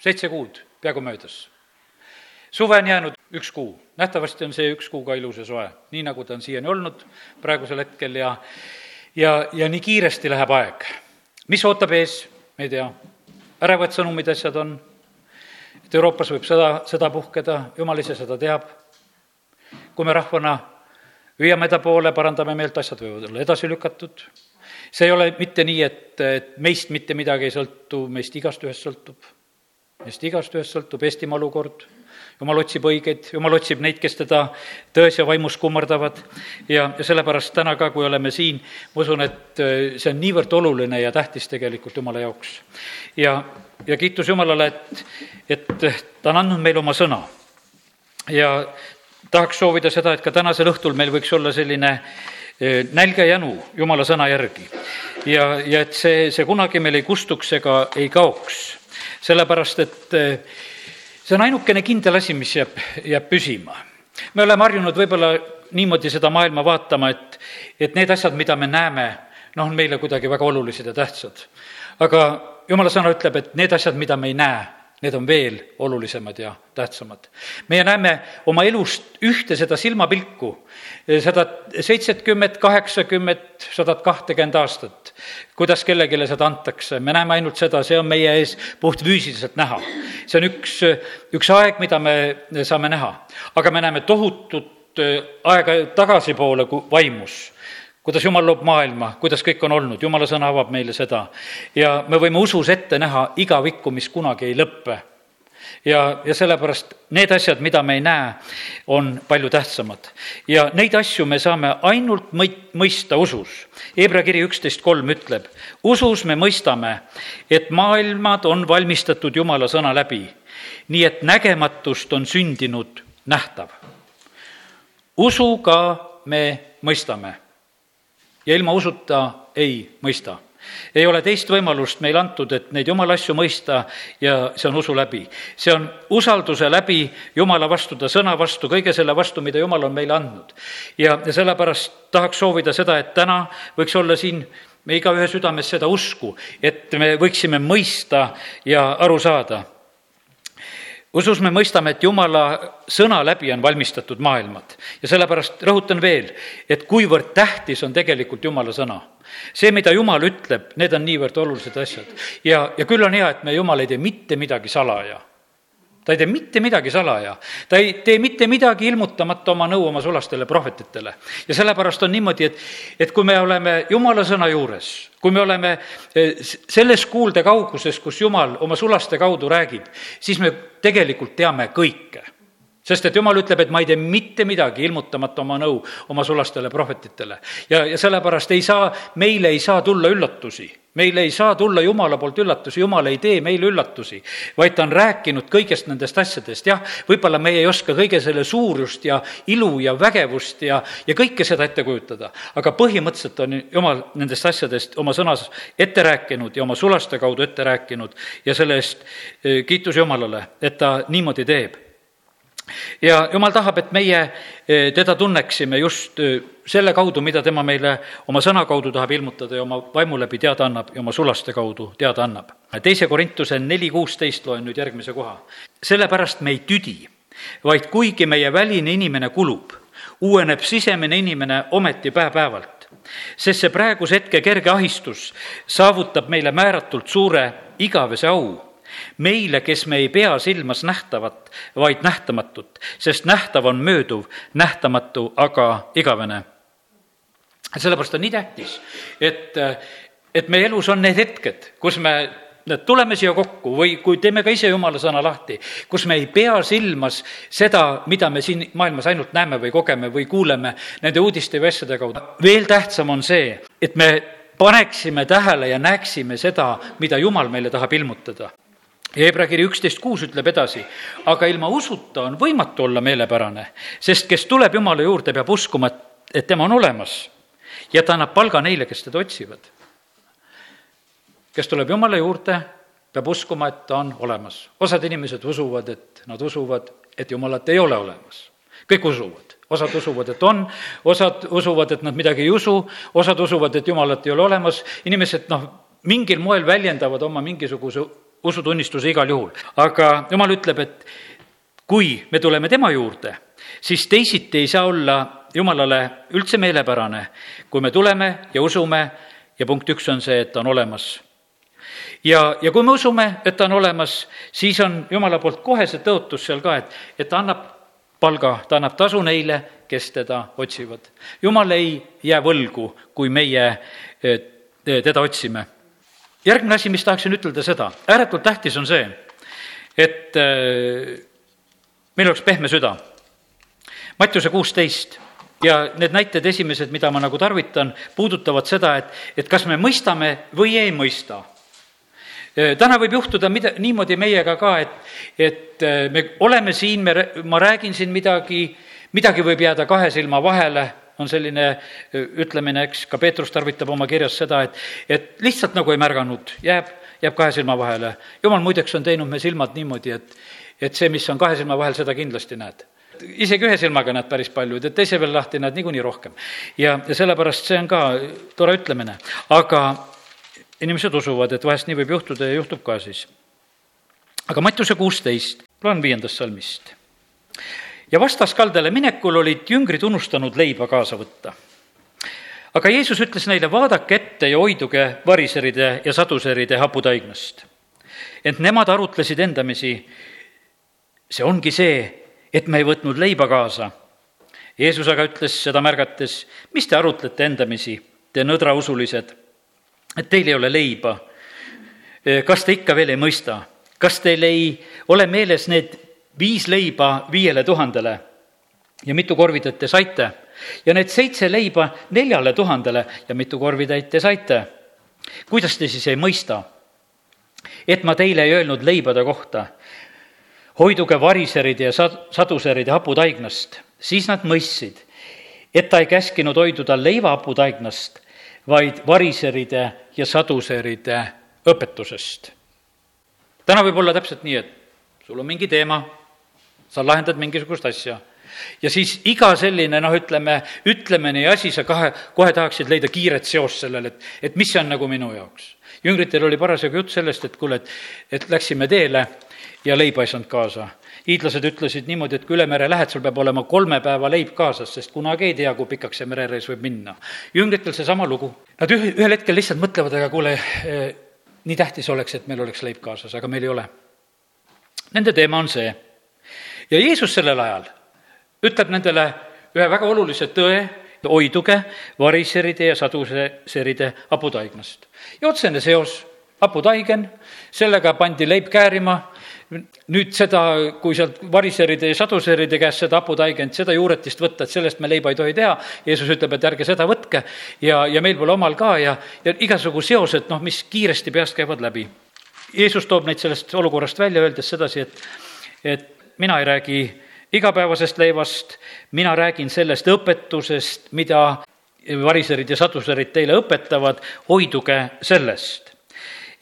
seitse kuud peaaegu möödas. suve on jäänud üks kuu, nähtavasti on see üks kuu ka ilus ja soe, nii nagu ta on siiani olnud praegusel hetkel ja ja, ja nii kiiresti läheb aeg. mis ootab ees, me ei tea. ärevad sõnumid, asjad on, et Euroopas võib sõda, sõda puhkeda, jumal ise seda teab. kui me rahvana hüüame ta poole, parandame meelt, asjad võivad olla edasi lükatud. see ei ole mitte nii, et, et meist mitte midagi ei sõltu, meist igast ühest sõltub. Meist igast ühest sõltub Eestimaa olukord jumal otsib õigeid, jumal otsib neid, kes teda tões ja vaimus kummardavad ja, ja sellepärast täna ka, kui oleme siin, ma usun, et äh, see on niivõrd oluline ja tähtis tegelikult Jumala jaoks. ja, ja kiitus Jumalale, et, et ta on andnud meile oma sõna. ja tahaks soovida seda, et ka tänasel õhtul meil võiks olla selline äh, nälg ja jänu Jumala sõna järgi. ja, ja et see, see kunagi meil ei kustuks ega ei kaoks. Sellepärast, et äh, see on ainukene kindel asi, mis jääb, jääb püsima. me oleme harjunud võib-olla niimoodi seda maailma vaatama, et, et need asjad, mida me näeme, noh, on meile kuidagi väga olulised ja tähtsad. aga jumala sõna ütleb, et need asjad, mida me ei näe, need on veel olulisemad ja tähtsamad. meie näeme oma elust ühte seda silmapilku, seda seitsekümmet, kaheksakümmet, sadat kahtekümmend aastat, kuidas kellelegi seda antakse, me näeme ainult seda, see on meie ees puhtfüüsiliselt näha. see on üks, üks aeg, mida me saame näha. aga me näeme tohutut äh, aega tagasipoole vaimus kuidas Jumal loob maailma, kuidas kõik on olnud, Jumala sõna avab meile seda. ja me võime usus ette näha igavikku, mis kunagi ei lõppe. ja, ja sellepärast need asjad, mida me ei näe, on palju tähtsamad. ja neid asju me saame ainult mõi-, mõista usus. Hebra kiri üksteist kolm ütleb, usus me mõistame, et maailmad on valmistatud Jumala sõna läbi, nii et nägematust on sündinud nähtav. usuga me mõistame ja ilma usuta ei mõista ei ole teist võimalust meil antud, et neid jumala asju mõista ja see on usu läbi. see on usalduse läbi jumala vastu, ta sõna vastu, kõige selle vastu, mida jumal on meile andnud. ja, ja sellepärast tahaks soovida seda, et täna võiks olla siin me igaühe südames seda usku, et me võiksime mõista ja aru saada usus me mõistame, et Jumala sõna läbi on valmistatud maailmad. Ja sellepärast rõhutan veel, et kuivõrd tähtis on tegelikult Jumala sõna. see, mida Jumal ütleb, need on niivõrd olulised asjad. Ja, ja küll on hea, et me Jumal ei tee mitte midagi salaja ta ei tee mitte midagi salaja, ta ei tee mitte midagi ilmutamata oma nõu oma sulastele prohvetitele. ja sellepärast on niimoodi, et, et kui me oleme jumala sõna juures, kui me oleme eh, selles kuulde kauguses, kus jumal oma sulaste kaudu räägib, siis me tegelikult teame kõike sest et jumal ütleb, et ma ei tee mitte midagi ilmutamata oma nõu oma sulastele prohvetitele. ja, ja sellepärast ei saa, meile ei saa tulla üllatusi meile ei saa tulla Jumala poolt üllatusi, Jumal ei tee meile üllatusi, vaid ta on rääkinud kõigest nendest asjadest, jah, võib-olla meie ei oska kõige selle suurust ja ilu ja vägevust ja, ja kõike seda ette kujutada, aga põhimõtteliselt on Jumal nendest asjadest oma sõnas ette rääkinud ja oma sulaste kaudu ette rääkinud ja selle eest eh, kiitus Jumalale, et ta niimoodi teeb ja jumal tahab, et meie eh, teda tunneksime just eh, selle kaudu, mida tema meile oma sõna kaudu tahab ilmutada ja oma vaimu läbi teada annab ja oma sulaste kaudu teada annab. teise Korintuse neli kuusteist loen nüüd järgmise koha. sellepärast me ei tüdi, vaid kuigi meie väline inimene kulub, uueneb sisemine inimene ometi päev-päevalt. sest see praeguse hetke kerge ahistus saavutab meile määratult suure igavese au meile, kes me ei pea silmas nähtavat, vaid nähtamatut, sest nähtav on mööduv, nähtamatu aga igavene. sellepärast on nii tähtis, et, et meie elus on need hetked, kus me tuleme siia kokku või kui teeme ka ise jumala sõna lahti, kus me ei pea silmas seda, mida me siin maailmas ainult näeme või kogeme või kuuleme nende uudiste või asjade kaudu. veel tähtsam on see, et me paneksime tähele ja näeksime seda, mida Jumal meile tahab ilmutada Hebra kiri üksteist kuus ütleb edasi, aga ilma usuta on võimatu olla meelepärane, sest kes tuleb Jumala juurde, peab uskuma, et, et tema on olemas ja ta annab palga neile, kes teda otsivad. kes tuleb Jumala juurde, peab uskuma, et ta on olemas. osad inimesed usuvad, et nad usuvad, et Jumalat ei ole olemas. kõik usuvad, osad usuvad, et on, osad usuvad, et nad midagi ei usu, osad usuvad, et Jumalat ei ole olemas, inimesed noh, mingil moel väljendavad oma mingisuguse usutunnistuse igal juhul. aga jumal ütleb, et kui me tuleme tema juurde, siis teisiti ei saa olla jumalale üldse meelepärane, kui me tuleme ja usume ja punkt üks on see, et ta on olemas ja, ja kui me usume, et ta on olemas, siis on jumala poolt kohe see tõotus seal ka, et, et ta annab palga, ta annab tasu neile, kes teda otsivad. jumal ei jää võlgu, kui meie eh, teda otsime. Järgmine asi, mis tahaksin ütelda seda, ääretult tähtis on see, et eh, meil oleks pehme süda. Mattiuse kuusteist ja need näited esimesed, mida ma nagu tarvitan, puudutavad seda, et, et kas me mõistame või ei mõista täna võib juhtuda mida, niimoodi meiega ka, et, et me oleme siin, me, ma räägin siin midagi, midagi võib jääda kahe silma vahele, on selline ütlemine, eks, ka Peetrus tarvitab oma kirjas seda, et, et lihtsalt nagu ei märganud, jääb, jääb kahe silma vahele. jumal muideks on teinud me silmad niimoodi, et, et see, mis on kahe silma vahel, seda kindlasti näed isegi ühe silmaga näed päris palju, teed teise veel lahti, näed niikuinii rohkem. ja, ja sellepärast see on ka tore ütlemine. aga inimesed usuvad, et vahest nii võib juhtuda ja juhtub ka siis. aga Mattiuse kuusteist, loen viiendast salmist. Ja vastaskaldele minekul olid jüngrid unustanud leiba kaasa võtta. aga Jeesus ütles neile, vaadake ette ja hoiduge variseride ja saduseride haputaignast. ent nemad arutlesid endamisi, see ongi see, et me ei võtnud leiba kaasa. Jeesus aga ütles seda märgates, mis te arutlete endamisi, te nõdrausulised et teil ei ole leiba. kas te ikka veel ei mõista? kas teil ei ole meeles need viis leiba viiele tuhandele ja mitu korvitäit te saite? ja need seitse leiba neljale tuhandele ja mitu korvitäit te saite? kuidas te siis ei mõista? et ma teile ei öelnud leibade kohta, hoiduge variseride ja sad-, saduseride haputaignast, siis nad mõistsid, et ta ei käskinud hoiduda leivahaputaignast, vaid variseride ja saduseride õpetusest. täna võib olla täpselt nii, et sul on mingi teema, sa lahendad mingisugust asja ja siis iga selline noh, ütleme, ütlemine ja asi, sa kahe, kohe tahaksid leida kiiret seost sellele, et, et mis see on nagu minu jaoks. jüngritel oli parasjagu jutt sellest, et kuule, et, et läksime teele ja leiba ei saanud kaasa hiidlased ütlesid niimoodi, et kui üle mere lähed, sul peab olema kolme päeva leib kaasas, sest kunagi ei tea, kui pikaks see merereis võib minna. jüngritel seesama lugu. Nad üh-, ühel hetkel lihtsalt mõtlevad, aga kuule eh,, nii tähtis oleks, et meil oleks leib kaasas, aga meil ei ole. Nende teema on see. Ja Jeesus sellel ajal ütleb nendele ühe väga olulise tõe, hoiduge variseride ja saduseride haputaignast. ja otsene seos, haputaigen, sellega pandi leib käärima nüüd seda, kui sealt variseride ja saduseride käest seda haputaiget, seda juuretist võtta, et sellest me leiba ei tohi teha, Jeesus ütleb, et ärge seda võtke ja, ja meil pole omal ka ja, ja igasugu seosed, noh, mis kiiresti peast käivad läbi. Jeesus toob neid sellest olukorrast välja, öeldes sedasi, et, et mina ei räägi igapäevasest leivast, mina räägin sellest õpetusest, mida variserid ja saduserid teile õpetavad, hoiduge sellest.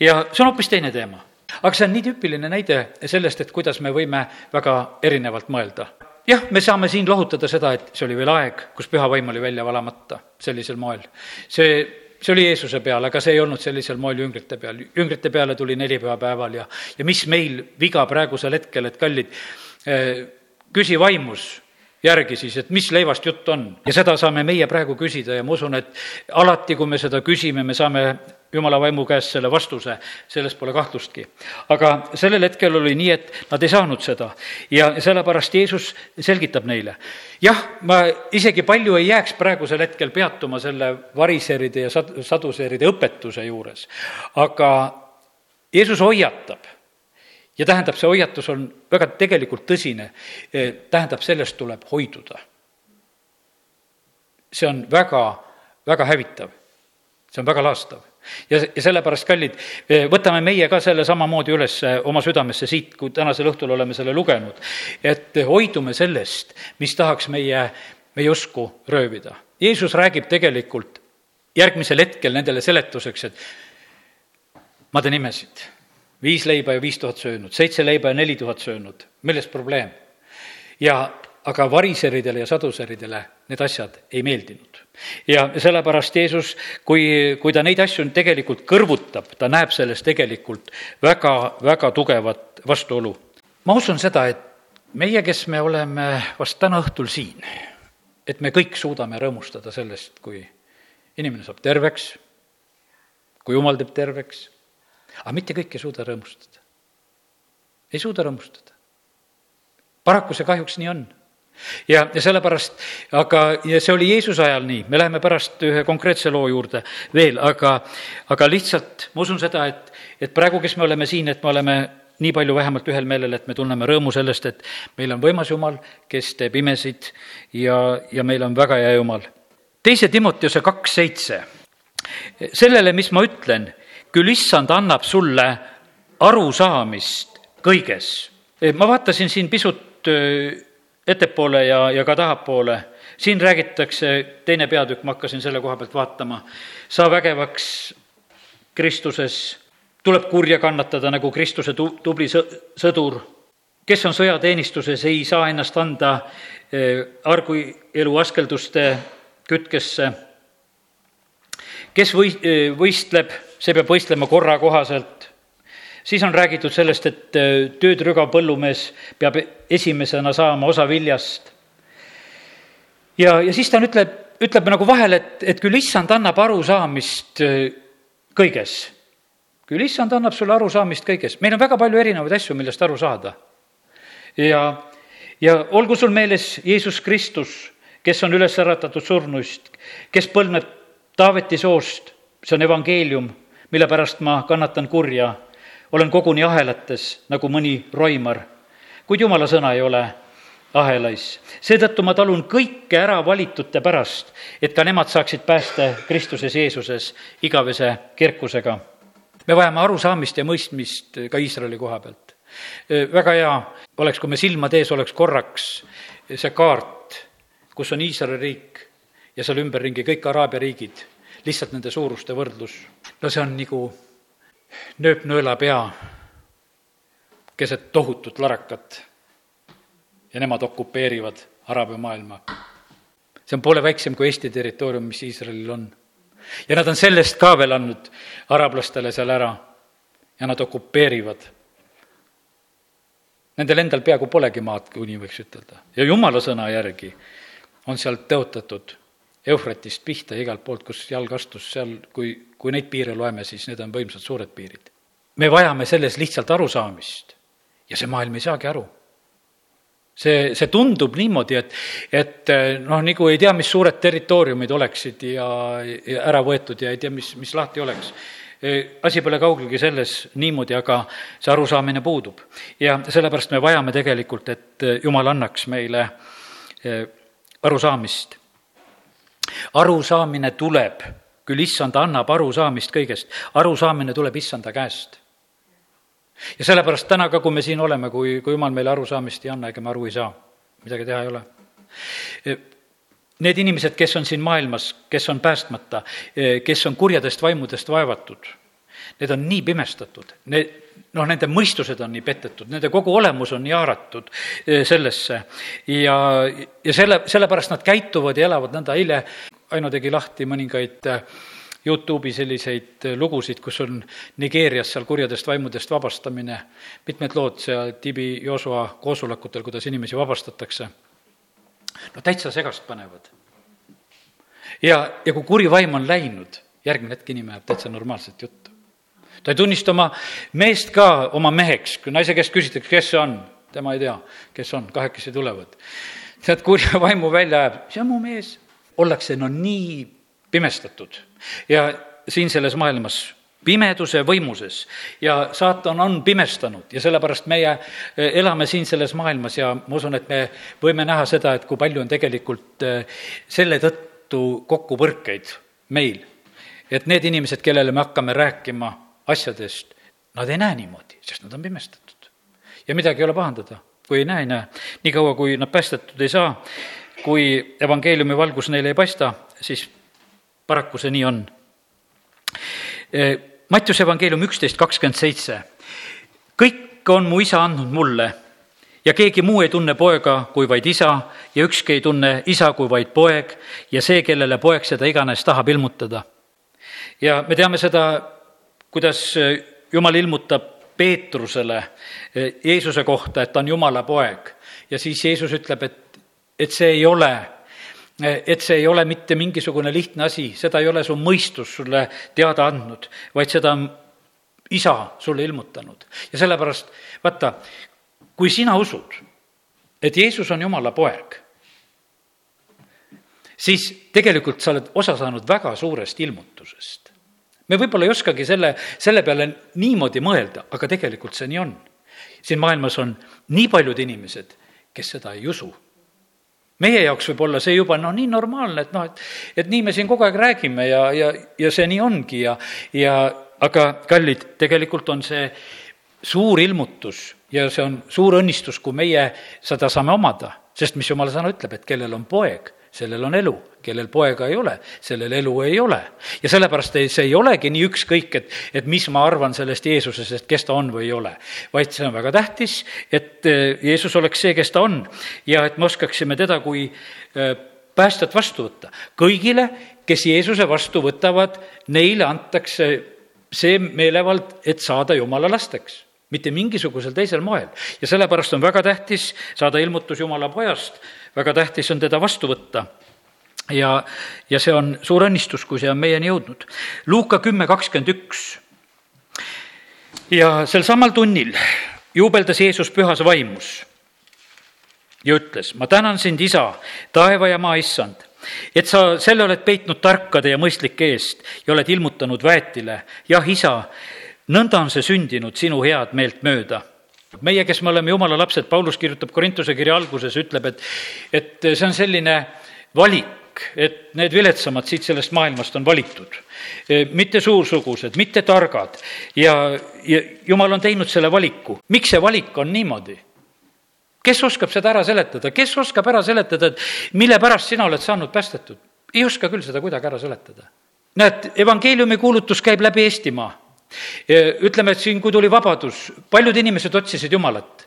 ja see on hoopis teine teema aga see on nii tüüpiline näide sellest, et kuidas me võime väga erinevalt mõelda. jah, me saame siin lohutada seda, et see oli veel aeg, kus püha vaim oli välja valamata sellisel moel. see, see oli Jeesuse peal, aga see ei olnud sellisel moel jüngrite peal. jüngrite peale tuli nelipühapäeval ja, ja mis meil viga praegusel hetkel, et kallid, küsi vaimus järgi siis, et mis leivast jutt on. ja seda saame meie praegu küsida ja ma usun, et alati, kui me seda küsime, me saame jumala vaimu käest selle vastuse, selles pole kahtlustki. aga sellel hetkel oli nii, et nad ei saanud seda ja sellepärast Jeesus selgitab neile. jah, ma isegi palju ei jääks praegusel hetkel peatuma selle variseride ja sad-, saduseeride õpetuse juures, aga Jeesus hoiatab ja tähendab, see hoiatus on väga tegelikult tõsine, eh, tähendab, sellest tuleb hoiduda. see on väga, väga hävitav, see on väga laastav ja, ja sellepärast, kallid, eh, võtame meie ka selle samamoodi üles eh, oma südamesse siit, kui tänasel õhtul oleme selle lugenud, et hoidume sellest, mis tahaks meie, meie usku röövida. Jeesus räägib tegelikult järgmisel hetkel nendele seletuseks, et ma teen imesid viis leiba ja viis tuhat söönud, seitse leiba ja neli tuhat söönud, milles probleem? ja aga variseridele ja saduseridele need asjad ei meeldinud. ja sellepärast Jeesus, kui, kui ta neid asju tegelikult kõrvutab, ta näeb selles tegelikult väga, väga tugevat vastuolu. ma usun seda, et meie, kes me oleme vast täna õhtul siin, et me kõik suudame rõõmustada sellest, kui inimene saab terveks, kui jumal teeb terveks, aga mitte kõik ei suuda rõõmustada. ei suuda rõõmustada. paraku see kahjuks nii on ja, ja sellepärast, aga, ja see oli Jeesuse ajal nii, me läheme pärast ühe konkreetse loo juurde veel, aga, aga lihtsalt ma usun seda, et, et praegu, kes me oleme siin, et me oleme nii palju vähemalt ühel meelel, et me tunneme rõõmu sellest, et meil on võimas Jumal, kes teeb imesid ja, ja meil on väga hea Jumal. teise Timoteuse kaks seitse. sellele, mis ma ütlen, küll issand annab sulle arusaamist kõiges. ma vaatasin siin pisut ettepoole ja, ja ka tahapoole. siin räägitakse, teine peatükk, ma hakkasin selle koha pealt vaatama, saa vägevaks Kristuses, tuleb kurja kannatada nagu Kristuse tu-, tubli sõdur, kes on sõjateenistuses, ei saa ennast anda eh, arguelu askelduste kütkesse, kes või-, eh, võistleb, see peab võistlema korra kohaselt, siis on räägitud sellest, et äh, tööd rügav põllumees peab esimesena saama osa viljast. ja, ja siis ta ütleb, ütleb nagu vahele, et, et küll issand annab arusaamist äh, kõiges. küll issand annab sulle arusaamist kõiges, meil on väga palju erinevaid asju, millest aru saada. ja, ja olgu sul meeles Jeesus Kristus, kes on üles äratatud surnuist, kes põlvneb Taaveti soost, see on evangeelium, mille pärast ma kannatan kurja olen koguni ahelates nagu mõni roimar, kuid jumala sõna ei ole ahelais. seetõttu ma talun kõike ära valitute pärast, et ka nemad saaksid päästa Kristuses Jeesuses igavese kerkusega. me vajame arusaamist ja mõistmist ka Iisraeli koha pealt. väga hea oleks, kui me silmade ees oleks korraks see kaart, kus on Iisraeli riik ja seal ümberringi kõik Araabia riigid, lihtsalt nende suuruste võrdlus. No see on nagu nööpnõela pea keset tohutut larakat ja nemad okupeerivad Araabia maailma. see on poole väiksem kui Eesti territoorium, mis Iisraelil on. ja nad on sellest ka veel andnud arablastele seal ära ja nad okupeerivad. Nendel endal peaaegu polegi maad, kui nii võiks ütelda. ja jumala sõna järgi on sealt tõotatud Eufratist pihta igalt poolt, kus jalg astus, seal, kui, kui neid piire loeme, siis need on võimsad suured piirid. me vajame selles lihtsalt arusaamist ja see maailm ei saagi aru. see, see tundub niimoodi, et, et noh, nagu ei tea, mis suured territooriumid oleksid ja, ja ära võetud ja ei tea, mis, mis lahti oleks asi pole kaugelgi selles niimoodi, aga see arusaamine puudub. ja sellepärast me vajame tegelikult, et Jumal annaks meile eh, arusaamist arusaamine tuleb, küll issand annab arusaamist kõigest, arusaamine tuleb issanda käest. ja sellepärast täna ka, kui me siin oleme, kui, kui jumal meile arusaamist ei anna, ega me aru ei saa, midagi teha ei ole. Need inimesed, kes on siin maailmas, kes on päästmata, kes on kurjadest vaimudest vaevatud, need on nii pimestatud, need, noh, nende mõistused on nii petetud, nende kogu olemus on nii haaratud eh, sellesse. Ja, ja selle, sellepärast nad käituvad ja elavad nõnda, eile Aino tegi lahti mõningaid eh, Youtube'i selliseid eh, lugusid, kus on Nigeerias seal kurjadest vaimudest vabastamine, mitmed lood seal Tibi Joosua koosolekutel, kuidas inimesi vabastatakse. no täitsa segast panevad. ja, ja kui kuri vaim on läinud, järgmine hetk inimene ajab täitsa normaalset juttu ta ei tunnista oma meest ka oma meheks, kui naise käest küsitakse, kes see on, tema ei tea, kes on, kahekesi tulevad. tead, kurja vaimu välja ajab, see on mu mees. ollakse no nii pimestatud ja siin selles maailmas pimeduse võimuses ja saatan on pimestanud ja sellepärast meie eh, elame siin selles maailmas ja ma usun, et me võime näha seda, et kui palju on tegelikult eh, selle tõttu kokkupõrkeid meil. et need inimesed, kellele me hakkame rääkima asjadest, nad ei näe niimoodi, sest nad on pimestatud. ja midagi ei ole pahandada, kui ei näe, ei näe. niikaua, kui nad päästetud ei saa, kui evangeeliumi valgus neile ei paista, siis paraku see nii on. E, Mattiuse evangeelium üksteist kakskümmend seitse. kõik on mu isa andnud mulle ja keegi muu ei tunne poega kui vaid isa ja ükski ei tunne isa kui vaid poeg ja see, kellele poeg seda iganes tahab ilmutada. ja me teame seda, kuidas Jumal ilmutab Peetrusele Jeesuse kohta, et ta on Jumala poeg ja siis Jeesus ütleb, et, et see ei ole et see ei ole mitte mingisugune lihtne asi, seda ei ole su mõistus sulle teada andnud, vaid seda on isa sulle ilmutanud. ja sellepärast, vaata, kui sina usud, et Jeesus on Jumala poeg, siis tegelikult sa oled osa saanud väga suurest ilmutusest. Me võib-olla ei oskagi selle, selle peale niimoodi mõelda, aga tegelikult see nii on. siin maailmas on nii paljud inimesed, kes seda ei usu meie jaoks võib olla see juba noh, nii normaalne, et noh, et, et nii me siin kogu aeg räägime ja, ja, ja see nii ongi ja, ja aga kallid, tegelikult on see suur ilmutus ja see on suur õnnistus, kui meie seda saame omada, sest mis jumala sõna ütleb, et kellel on poeg, sellel on elu, kellel poega ei ole, sellel elu ei ole. ja sellepärast ei, see ei olegi nii ükskõik, et, et mis ma arvan sellest Jeesusest, et kes ta on või ei ole. vaid see on väga tähtis, et eh, Jeesus oleks see, kes ta on ja et me oskaksime teda kui eh, päästjat vastu võtta. kõigile, kes Jeesuse vastu võtavad, neile antakse see meelevald, et saada jumala lasteks mitte mingisugusel teisel moel. ja sellepärast on väga tähtis saada ilmutus Jumala pojast, väga tähtis on teda vastu võtta. ja, ja see on suur õnnistus, kui see on meieni jõudnud. Luuka kümme kakskümmend üks. ja sel samal tunnil juubeldas Jeesus pühas vaimus ja ütles, ma tänan sind, isa, taeva ja maa issand, et sa selle oled peitnud tarkade ja mõistlike eest ja oled ilmutanud väetile, jah, isa, nõnda on see sündinud sinu head meelt mööda meie, kes me oleme jumala lapsed, Paulus kirjutab Korintuse kirja alguses, ütleb, et, et see on selline valik, et need viletsamad siit sellest maailmast on valitud. mitte suursugused, mitte targad ja, ja jumal on teinud selle valiku. miks see valik on niimoodi? kes oskab seda ära seletada, kes oskab ära seletada, et mille pärast sina oled saanud päästetud? ei oska küll seda kuidagi ära seletada. näed, evangeeliumi kuulutus käib läbi Eestimaa ütleme, et siin, kui tuli vabadus, paljud inimesed otsisid Jumalat.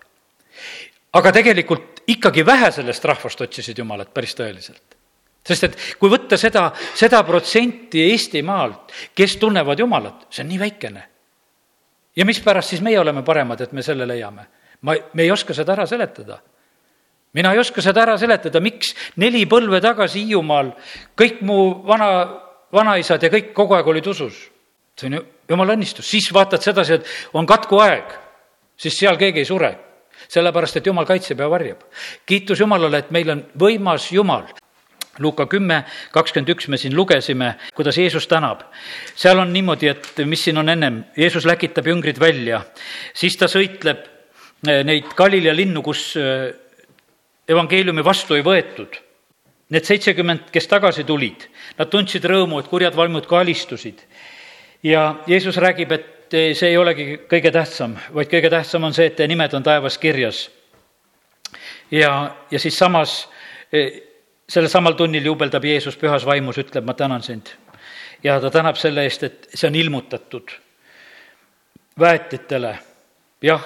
aga tegelikult ikkagi vähe sellest rahvast otsisid Jumalat päris tõeliselt. sest et kui võtta seda, seda protsenti Eestimaalt, kes tunnevad Jumalat, see on nii väikene. ja mispärast siis meie oleme paremad, et me selle leiame? ma, me ei oska seda ära seletada mina ei oska seda ära seletada, miks neli põlve tagasi Hiiumaal kõik mu vana, vanaisad ja kõik kogu aeg olid usus see on ju jumala õnnistus, siis vaatad sedasi, et on katkuaeg, siis seal keegi ei sure. sellepärast, et jumal kaitseb ja varjab. kiitus Jumalale, et meil on võimas Jumal. Luuka kümme, kakskümmend üks me siin lugesime, kuidas Jeesus tänab. seal on niimoodi, et mis siin on ennem, Jeesus läkitab jüngrid välja, siis ta sõitleb eh, neid Galilea linnu, kus eh, evangeeliumi vastu ei võetud. Need seitsekümmend, kes tagasi tulid, nad tundsid rõõmu, et kurjad vaimud ka alistusid ja Jeesus räägib, et see ei olegi kõige tähtsam, vaid kõige tähtsam on see, et teie nimed on taevas kirjas. ja, ja siis samas, e, sellel samal tunnil juubeldab Jeesus pühas vaimus, ütleb, ma tänan sind. ja ta tänab selle eest, et see on ilmutatud väetitele, jah,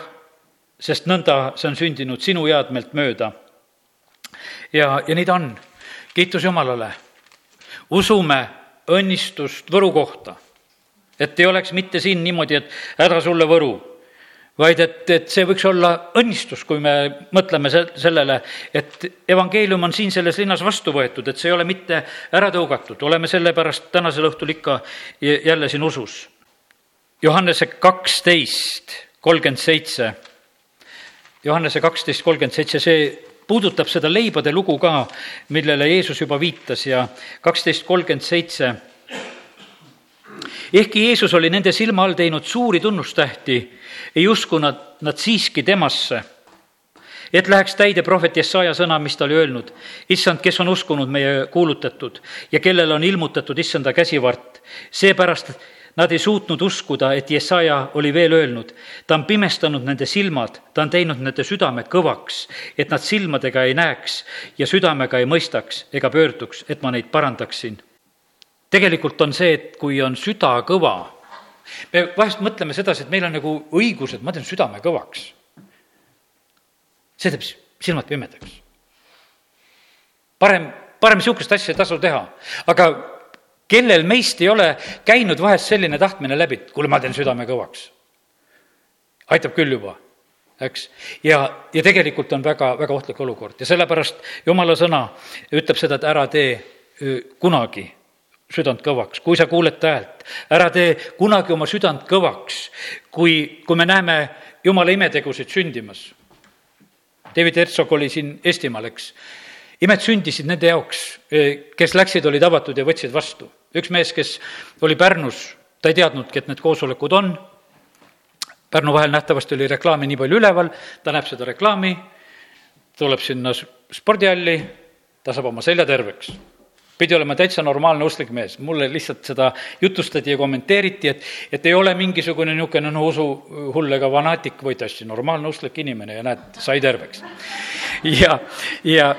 sest nõnda see on sündinud sinu headmeelt mööda. ja, ja nii ta on. kiitus Jumalale. usume õnnistust Võru kohta et ei oleks mitte siin niimoodi, et häda sulle Võru, vaid et, et see võiks olla õnnistus, kui me mõtleme se-, sellele, et evangeelium on siin selles linnas vastu võetud, et see ei ole mitte ära tõugatud, oleme sellepärast tänasel õhtul ikka jälle siin usus. Johannese kaksteist, kolmkümmend seitse, Johannese kaksteist, kolmkümmend seitse, see puudutab seda leibade lugu ka, millele Jeesus juba viitas ja kaksteist, kolmkümmend seitse ehkki Jeesus oli nende silma all teinud suuri tunnustähti, ei usku nad, nad siiski temasse. et läheks täide prohvet Jesaja sõna, mis ta oli öelnud. issand, kes on uskunud meie kuulutatud ja kellele on ilmutatud issanda käsivart, seepärast Nad ei suutnud uskuda, et Jesaja oli veel öelnud, ta on pimestanud nende silmad, ta on teinud nende südame kõvaks, et nad silmadega ei näeks ja südamega ei mõistaks ega pöörduks, et ma neid parandaksin tegelikult on see, et kui on süda kõva, me vahest mõtleme sedasi, et meil on nagu õigus, et ma teen südame kõvaks. see teeb silmad pimedaks. parem, parem niisugust asja ei tasu teha, aga kellel meist ei ole käinud vahest selline tahtmine läbi, et kuule, ma teen südame kõvaks. aitab küll juba, eks. ja, ja tegelikult on väga, väga ohtlik olukord ja sellepärast jumala sõna ütleb seda, et ära tee kunagi südant kõvaks, kui sa kuuled ta häält. ära tee kunagi oma südant kõvaks, kui, kui me näeme jumala imetegusid sündimas. David Herzog oli siin Eestimaal, eks imed sündisid nende jaoks, eh, kes läksid, olid avatud ja võtsid vastu. üks mees, kes oli Pärnus, ta ei teadnudki, et need koosolekud on, Pärnu vahel nähtavasti oli reklaami nii palju üleval, ta näeb seda reklaami, tuleb sinna spordihalli, ta saab oma selja terveks pidi olema täitsa normaalne usklik mees, mulle lihtsalt seda jutustati ja kommenteeriti, et, et ei ole mingisugune niisugune noh, usuhull ega fanaatik, vaid hästi normaalne usklik inimene ja näed, sai terveks. ja, ja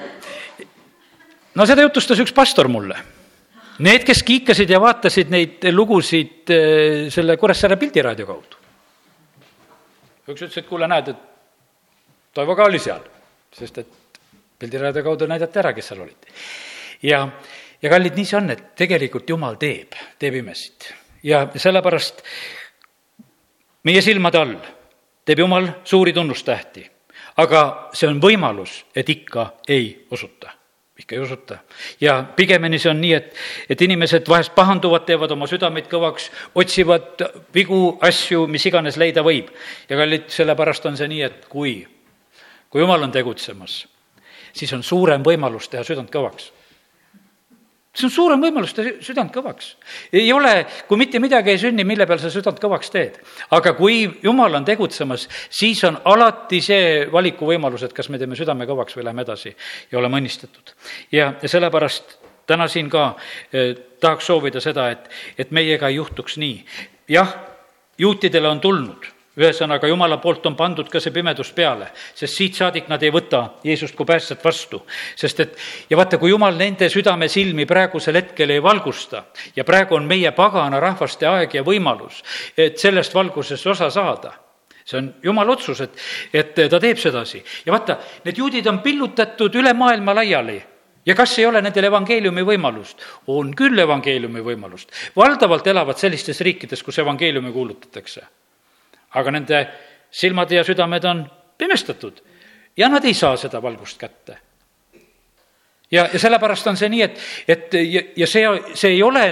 no seda jutustas üks pastor mulle. Need, kes kiikasid ja vaatasid neid lugusid eh, selle Kuressaare pildiraadio kaudu. üks ütles, et kuule, näed, et Toivo ka oli seal, sest et pildiraadio kaudu näidati ära, kes seal olid. ja, ja kallid, nii see on, et tegelikult Jumal teeb, teeb imesid ja sellepärast meie silmade all teeb Jumal suuri tunnustähti, aga see on võimalus, et ikka ei usuta ikka ei usuta. ja pigemini see on nii, et, et inimesed vahest pahanduvad, teevad oma südameid kõvaks, otsivad vigu, asju, mis iganes leida võib. ja kallid, sellepärast on see nii, et kui, kui jumal on tegutsemas, siis on suurem võimalus teha südant kõvaks see on suurem võimalus teha südant kõvaks. ei ole, kui mitte midagi ei sünni, mille peal sa südant kõvaks teed. aga kui jumal on tegutsemas, siis on alati see valikuvõimalus, et kas me teeme südame kõvaks või läheme edasi ja oleme õnnistatud. ja, sellepärast täna siin ka eh, tahaks soovida seda, et, et meiega ei juhtuks nii. jah, juutidele on tulnud ühesõnaga, jumala poolt on pandud ka see pimedus peale, sest siit saadik nad ei võta Jeesust kui päästjat vastu. sest et ja vaata, kui jumal nende südamesilmi praegusel hetkel ei valgusta ja praegu on meie pagana rahvaste aeg ja võimalus, et sellest valgusest osa saada see on jumala otsus, et, et ta teeb sedasi. ja vaata, need juudid on pillutatud üle maailma laiali ja kas ei ole nendel evangeeliumi võimalust? on küll evangeeliumi võimalust. valdavalt elavad sellistes riikides, kus evangeeliumi kuulutatakse aga nende silmad ja südamed on pimestatud ja nad ei saa seda valgust kätte. ja, ja sellepärast on see nii, et, et ja, ja see, see ei ole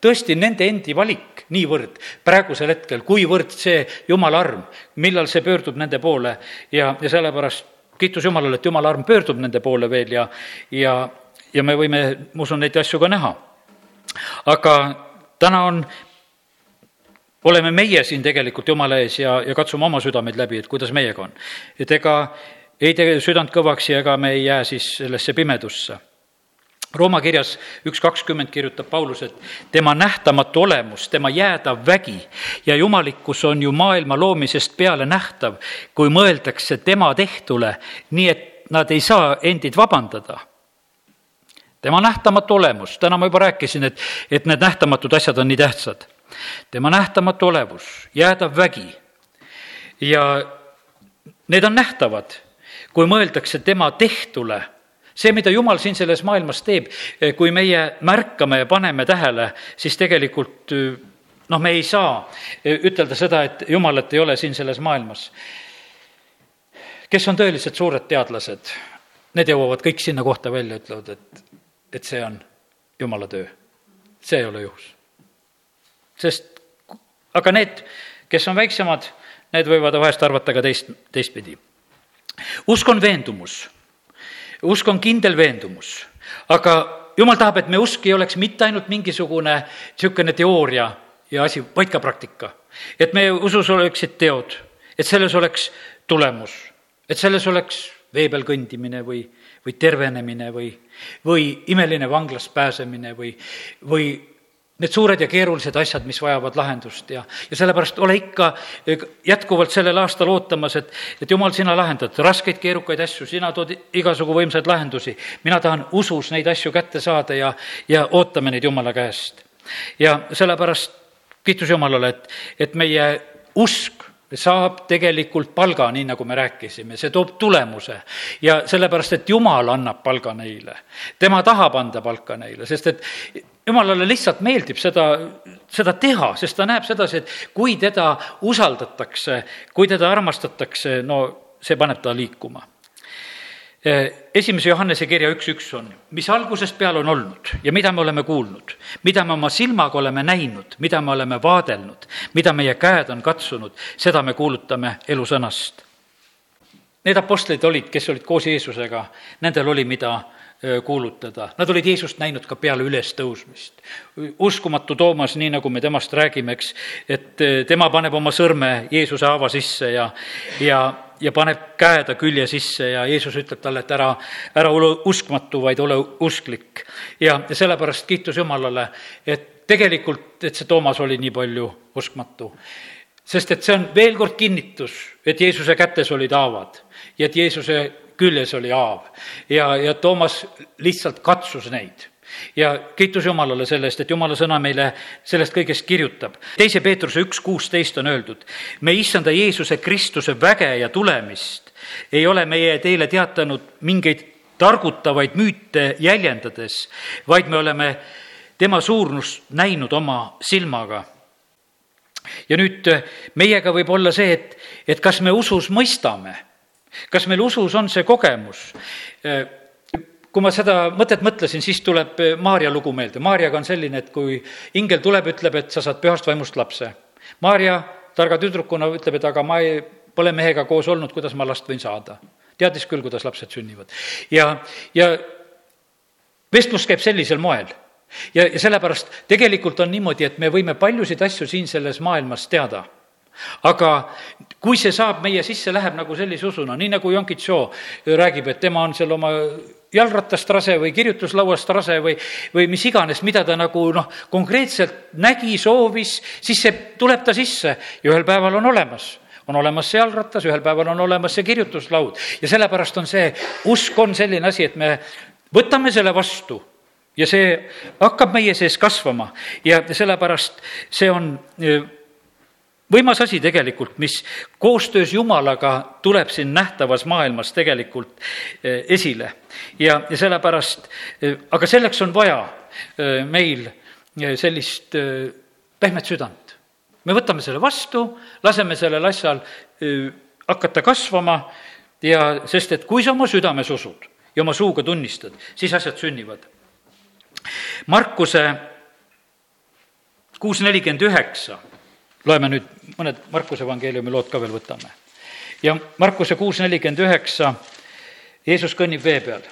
tõesti nende endi valik niivõrd praegusel hetkel, kuivõrd see jumala arm, millal see pöördub nende poole ja, ja sellepärast kiitus Jumalale, et jumala arm pöördub nende poole veel ja, ja, ja me võime, ma usun, neid asju ka näha. aga täna on oleme meie siin tegelikult Jumala ees ja, ja katsume oma südameid läbi, et kuidas meiega on. et ega ei tee südant kõvaks ja ega me ei jää siis sellesse pimedusse. Rooma kirjas üks kakskümmend kirjutab Paulus, et tema nähtamatu olemus, tema jäädav vägi ja jumalikkus on ju maailma loomisest peale nähtav, kui mõeldakse tema tehtule, nii et nad ei saa endid vabandada tema nähtamatu olemus, täna ma juba rääkisin, et, et need nähtamatud asjad on nii tähtsad tema nähtamatu olevus, jäädav vägi ja need on nähtavad, kui mõeldakse tema tehtule see, mida Jumal siin selles maailmas teeb, kui meie märkame ja paneme tähele, siis tegelikult noh, me ei saa ütelda seda, et Jumalat ei ole siin selles maailmas. kes on tõelised suured teadlased, need jõuavad kõik sinna kohta välja, ütlevad, et, et see on Jumala töö. see ei ole juhus sest aga need, kes on väiksemad, need võivad vahest arvata ka teist, teistpidi. usk on veendumus, usk on kindel veendumus, aga jumal tahab, et me usk ei oleks mitte ainult mingisugune niisugune teooria ja asi, vaid ka praktika. et meie usus oleksid teod, et selles oleks tulemus, et selles oleks vee peal kõndimine või, või tervenemine või, või imeline vanglast pääsemine või, või need suured ja keerulised asjad, mis vajavad lahendust ja, ja sellepärast ole ikka jätkuvalt sellel aastal ootamas, et, et jumal, sina lahendad raskeid, keerukaid asju, sina tood igasugu võimsaid lahendusi. mina tahan usus neid asju kätte saada ja, ja ootame neid Jumala käest. ja sellepärast kiitus Jumalale, et, et meie usk saab tegelikult palga, nii nagu me rääkisime, see toob tulemuse. ja sellepärast, et Jumal annab palga neile. tema tahab anda palka neile, sest et jumalale lihtsalt meeldib seda, seda teha, sest ta näeb sedasi, et kui teda usaldatakse, kui teda armastatakse, no see paneb ta liikuma esimese Johannese kirja üks üks on, mis algusest peale on olnud ja mida me oleme kuulnud, mida me oma silmaga oleme näinud, mida me oleme vaadelnud, mida meie käed on katsunud, seda me kuulutame elusõnast. Need apostlid olid, kes olid koos Jeesusega, nendel oli, mida kuulutada. Nad olid Jeesust näinud ka peale ülestõusmist. uskumatu Toomas, nii nagu me temast räägime, eks, et tema paneb oma sõrme Jeesuse haava sisse ja, ja, ja paneb käe ta külje sisse ja Jeesus ütleb talle, et ära, ära ole uskmatu, vaid ole usklik. ja, sellepärast kiitus Jumalale, et tegelikult, et see Toomas oli nii palju uskmatu. sest et see on veel kord kinnitus, et Jeesuse kätes olid haavad ja et Jeesuse küljes oli haav ja, ja Toomas lihtsalt katsus neid ja kiitus Jumalale selle eest, et Jumala sõna meile sellest kõigest kirjutab. teise Peetruse üks kuusteist on öeldud, me issanda Jeesuse Kristuse väge ja tulemist ei ole meie teile teatanud mingeid targutavaid müüte jäljendades, vaid me oleme tema suurnust näinud oma silmaga. ja nüüd meiega võib olla see, et, et kas me usus mõistame, kas meil usus on see kogemus kui ma seda mõtet mõtlesin, siis tuleb eh, Maarja lugu meelde. Maarjaga on selline, et kui ingel tuleb, ütleb, et sa saad pühast vaimust lapse. Maarja targa tüdrukuna ütleb, et aga ma ei, pole mehega koos olnud, kuidas ma last võin saada. teadis küll, kuidas lapsed sünnivad. ja, ja vestlus käib sellisel moel ja, ja sellepärast tegelikult on niimoodi, et me võime paljusid asju siin selles maailmas teada aga kui see saab meie sisse, läheb nagu sellise usuna, nii nagu Jonkitšo räägib, et tema on seal oma jalgratast rase või kirjutuslauast rase või, või mis iganes, mida ta nagu noh, konkreetselt nägi, soovis, siis see tuleb ta sisse. Ja ühel päeval on olemas. On olemas see jalgratas, ühel päeval on olemas see kirjutuslaud. Ja sellepärast on see, usk on selline asi, et me võtame selle vastu. Ja see hakkab meie sees kasvama. Ja sellepärast see on võimas asi tegelikult, mis koostöös Jumalaga tuleb siin nähtavas maailmas tegelikult eh, esile. ja, ja sellepärast, eh, aga selleks on vaja eh, meil sellist pehmet südant. me võtame selle vastu, laseme sellel asjal hakata kasvama ja sest, et kui sa oma südames usud ja oma suuga tunnistad, siis asjad sünnivad. Markuse kuus nelikümmend üheksa loeme nüüd mõned Markuse evangeeliumi lood ka veel võtame. ja Markuse kuus nelikümmend üheksa, Jeesus kõnnib vee peal.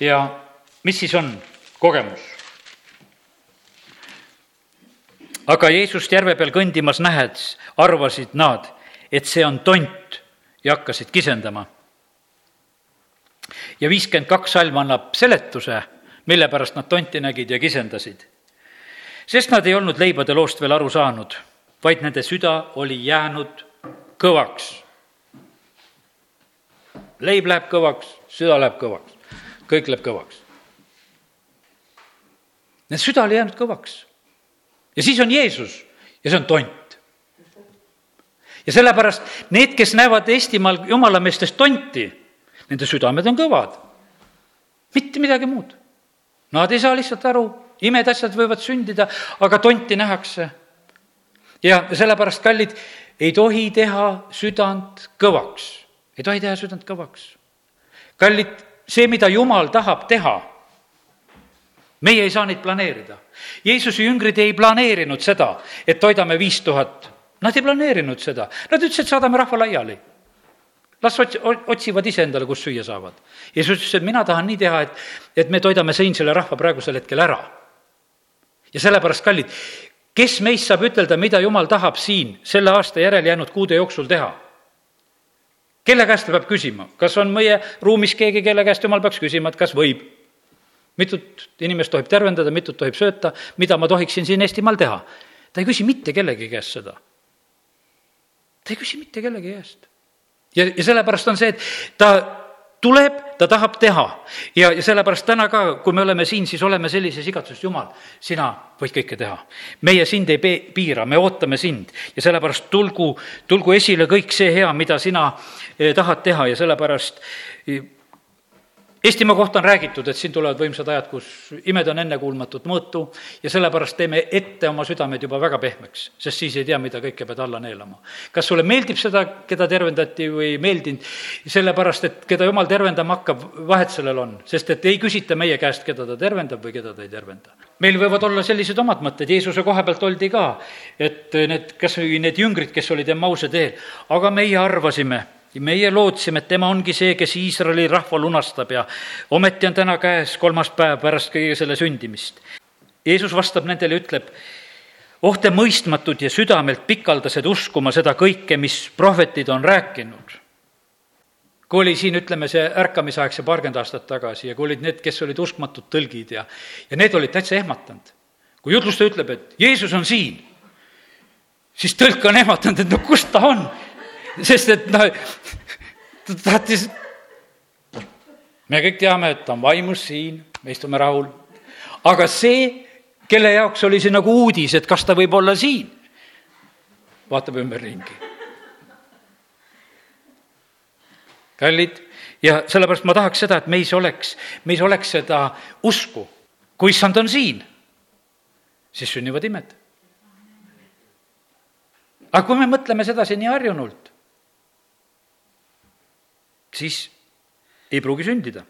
ja mis siis on kogemus? aga Jeesust järve peal kõndimas nähes, arvasid nad, et see on tont ja hakkasid kisendama. ja viiskümmend kaks salm annab seletuse, mille pärast nad tonti nägid ja kisendasid. Sest nad ei olnud leibade loost veel aru saanud vaid nende süda oli jäänud kõvaks. leib läheb kõvaks, süda läheb kõvaks, kõik läheb kõvaks. Nende süda oli jäänud kõvaks. ja siis on Jeesus ja see on tont. ja sellepärast need, kes näevad Eestimaal jumalameestes tonti, nende südamed on kõvad. mitte midagi muud. Nad ei saa lihtsalt aru, imed asjad võivad sündida, aga tonti nähakse ja sellepärast, kallid, ei tohi teha südant kõvaks, ei tohi teha südant kõvaks. kallid, see, mida Jumal tahab teha, meie ei saa neid planeerida. Jeesuse jüngrid ei planeerinud seda, et toidame viis tuhat. Nad ei planeerinud seda, nad ütlesid, saadame rahva laiali las ots-, otsivad ise endale, kus süüa saavad. Jeesus ütles, et mina tahan nii teha, et, et me toidame siin selle rahva praegusel hetkel ära. Ja sellepärast, kallid, kes meist saab ütelda, mida jumal tahab siin selle aasta järel jäänud kuude jooksul teha? kelle käest ta peab küsima, kas on meie ruumis keegi, kelle käest jumal peaks küsima, et kas võib? mitut inimest tohib tervendada, mitut tohib sööta, mida ma tohiksin siin Eestimaal teha? ta ei küsi mitte kellegi käest seda. ta ei küsi mitte kellegi käest. ja, ja sellepärast on see, et ta tuleb, ta tahab teha. Ja, ja sellepärast täna ka, kui me oleme siin, siis oleme sellises igatsuses, Jumal, sina võid kõike teha. meie sind ei piira, me ootame sind. Ja sellepärast tulgu, tulgu esile kõik see hea, mida sina eh, tahad teha. Ja sellepärast Eestimaa kohta on räägitud, et siin tulevad võimsad ajad, kus imed on ennekuulmatut mõõtu ja sellepärast teeme ette oma südamed juba väga pehmeks, sest siis ei tea, mida kõike pead alla neelama. kas sulle meeldib seda, keda tervendati või ei meeldinud, sellepärast et keda jumal tervendama hakkab, vahet sellel on, sest et ei küsita meie käest, keda ta tervendab või keda ta ei tervenda. meil võivad olla sellised omad mõtted, Jeesuse koha pealt oldi ka, et need, kas või need jüngrid, kes olid Emmause teel, aga meie arvasime meie lootsime, et tema ongi see, kes Iisraeli rahva lunastab ja ometi on täna käes kolmas päev pärast kõige selle sündimist. Jeesus vastab nendele, ütleb, oh te mõistmatud ja südamelt pikaldased uskuma seda kõike, mis prohvetid on rääkinud. kui oli siin, ütleme, see ärkamisaeg, see paarkümmend aastat tagasi ja kui olid need, kes olid uskmatud tõlgid ja, ja need olid täitsa ehmatanud. kui jutlustaja ütleb, et Jeesus on siin, siis tõlk on ehmatanud, et no kus ta on sest et noh, ta tahtis, me kõik teame, et ta on vaimus siin, me istume rahul, aga see, kelle jaoks oli see nagu uudis, et kas ta võib olla siin, vaatab ümberringi. kallid, ja sellepärast ma tahaks seda, et meis oleks, meis oleks seda usku, kui issand on siin, siis sünnivad imed. Aga kui me mõtleme sedasi nii harjunult, siis ei pruugi sündida.